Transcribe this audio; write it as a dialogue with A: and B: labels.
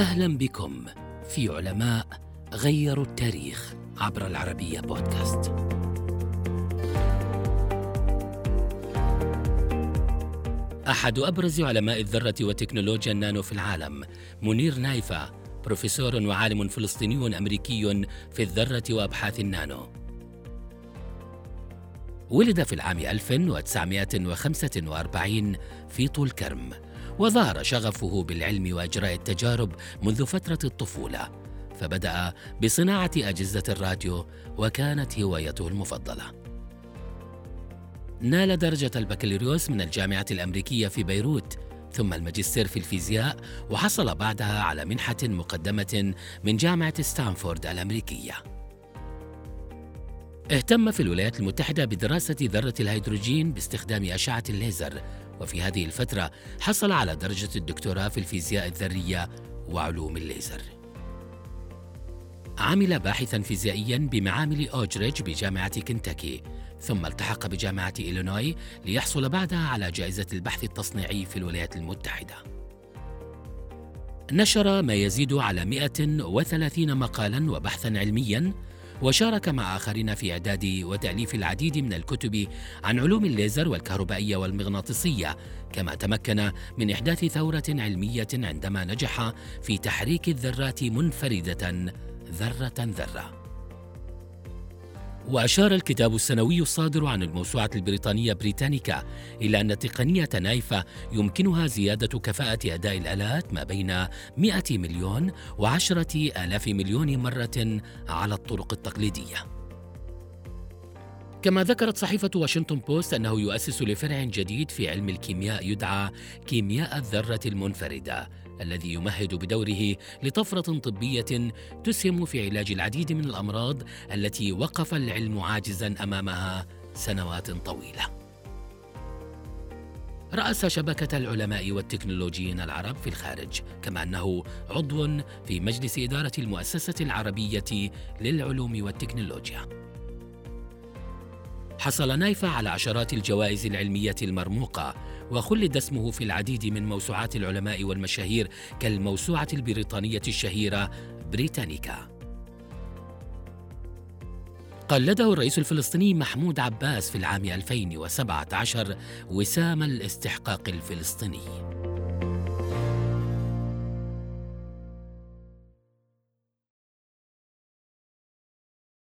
A: أهلا بكم في علماء غيروا التاريخ عبر العربية بودكاست. أحد أبرز علماء الذرة وتكنولوجيا النانو في العالم منير نايفه بروفيسور وعالم فلسطيني أمريكي في الذرة وأبحاث النانو. ولد في العام 1945 في طول كرم وظهر شغفه بالعلم وإجراء التجارب منذ فترة الطفولة فبدأ بصناعة أجهزة الراديو وكانت هوايته المفضلة. نال درجة البكالوريوس من الجامعة الأمريكية في بيروت ثم الماجستير في الفيزياء وحصل بعدها على منحة مقدمة من جامعة ستانفورد الأمريكية. اهتم في الولايات المتحدة بدراسة ذرة الهيدروجين باستخدام أشعة الليزر وفي هذه الفترة حصل على درجة الدكتوراه في الفيزياء الذرية وعلوم الليزر. عمل باحثا فيزيائيا بمعامل أوجريج بجامعة كنتاكي ثم التحق بجامعة إلينوي ليحصل بعدها على جائزة البحث التصنيعي في الولايات المتحدة. نشر ما يزيد على 130 مقالا وبحثا علميا وشارك مع آخرين في إعداد وتأليف العديد من الكتب عن علوم الليزر والكهربائية والمغناطيسية كما تمكن من إحداث ثورة علمية عندما نجح في تحريك الذرات منفردة ذرة ذرة. وأشار الكتاب السنوي الصادر عن الموسوعة البريطانية بريتانيكا إلى أن تقنية نايفة يمكنها زيادة كفاءة أداء الآلات ما بين 100 مليون وعشرة آلاف مليون مرة على الطرق التقليدية. كما ذكرت صحيفة واشنطن بوست أنه يؤسس لفرع جديد في علم الكيمياء يدعى كيمياء الذرة المنفردة الذي يمهد بدوره لطفرة طبية تسهم في علاج العديد من الأمراض التي وقف العلم عاجزا أمامها سنوات طويلة رأس شبكة العلماء والتكنولوجيين العرب في الخارج، كما أنه عضو في مجلس إدارة المؤسسة العربية للعلوم والتكنولوجيا. حصل نايفة على عشرات الجوائز العلمية المرموقة وخلد اسمه في العديد من موسوعات العلماء والمشاهير كالموسوعة البريطانية الشهيرة بريتانيكا. قلده الرئيس الفلسطيني محمود عباس في العام 2017 وسام الاستحقاق الفلسطيني.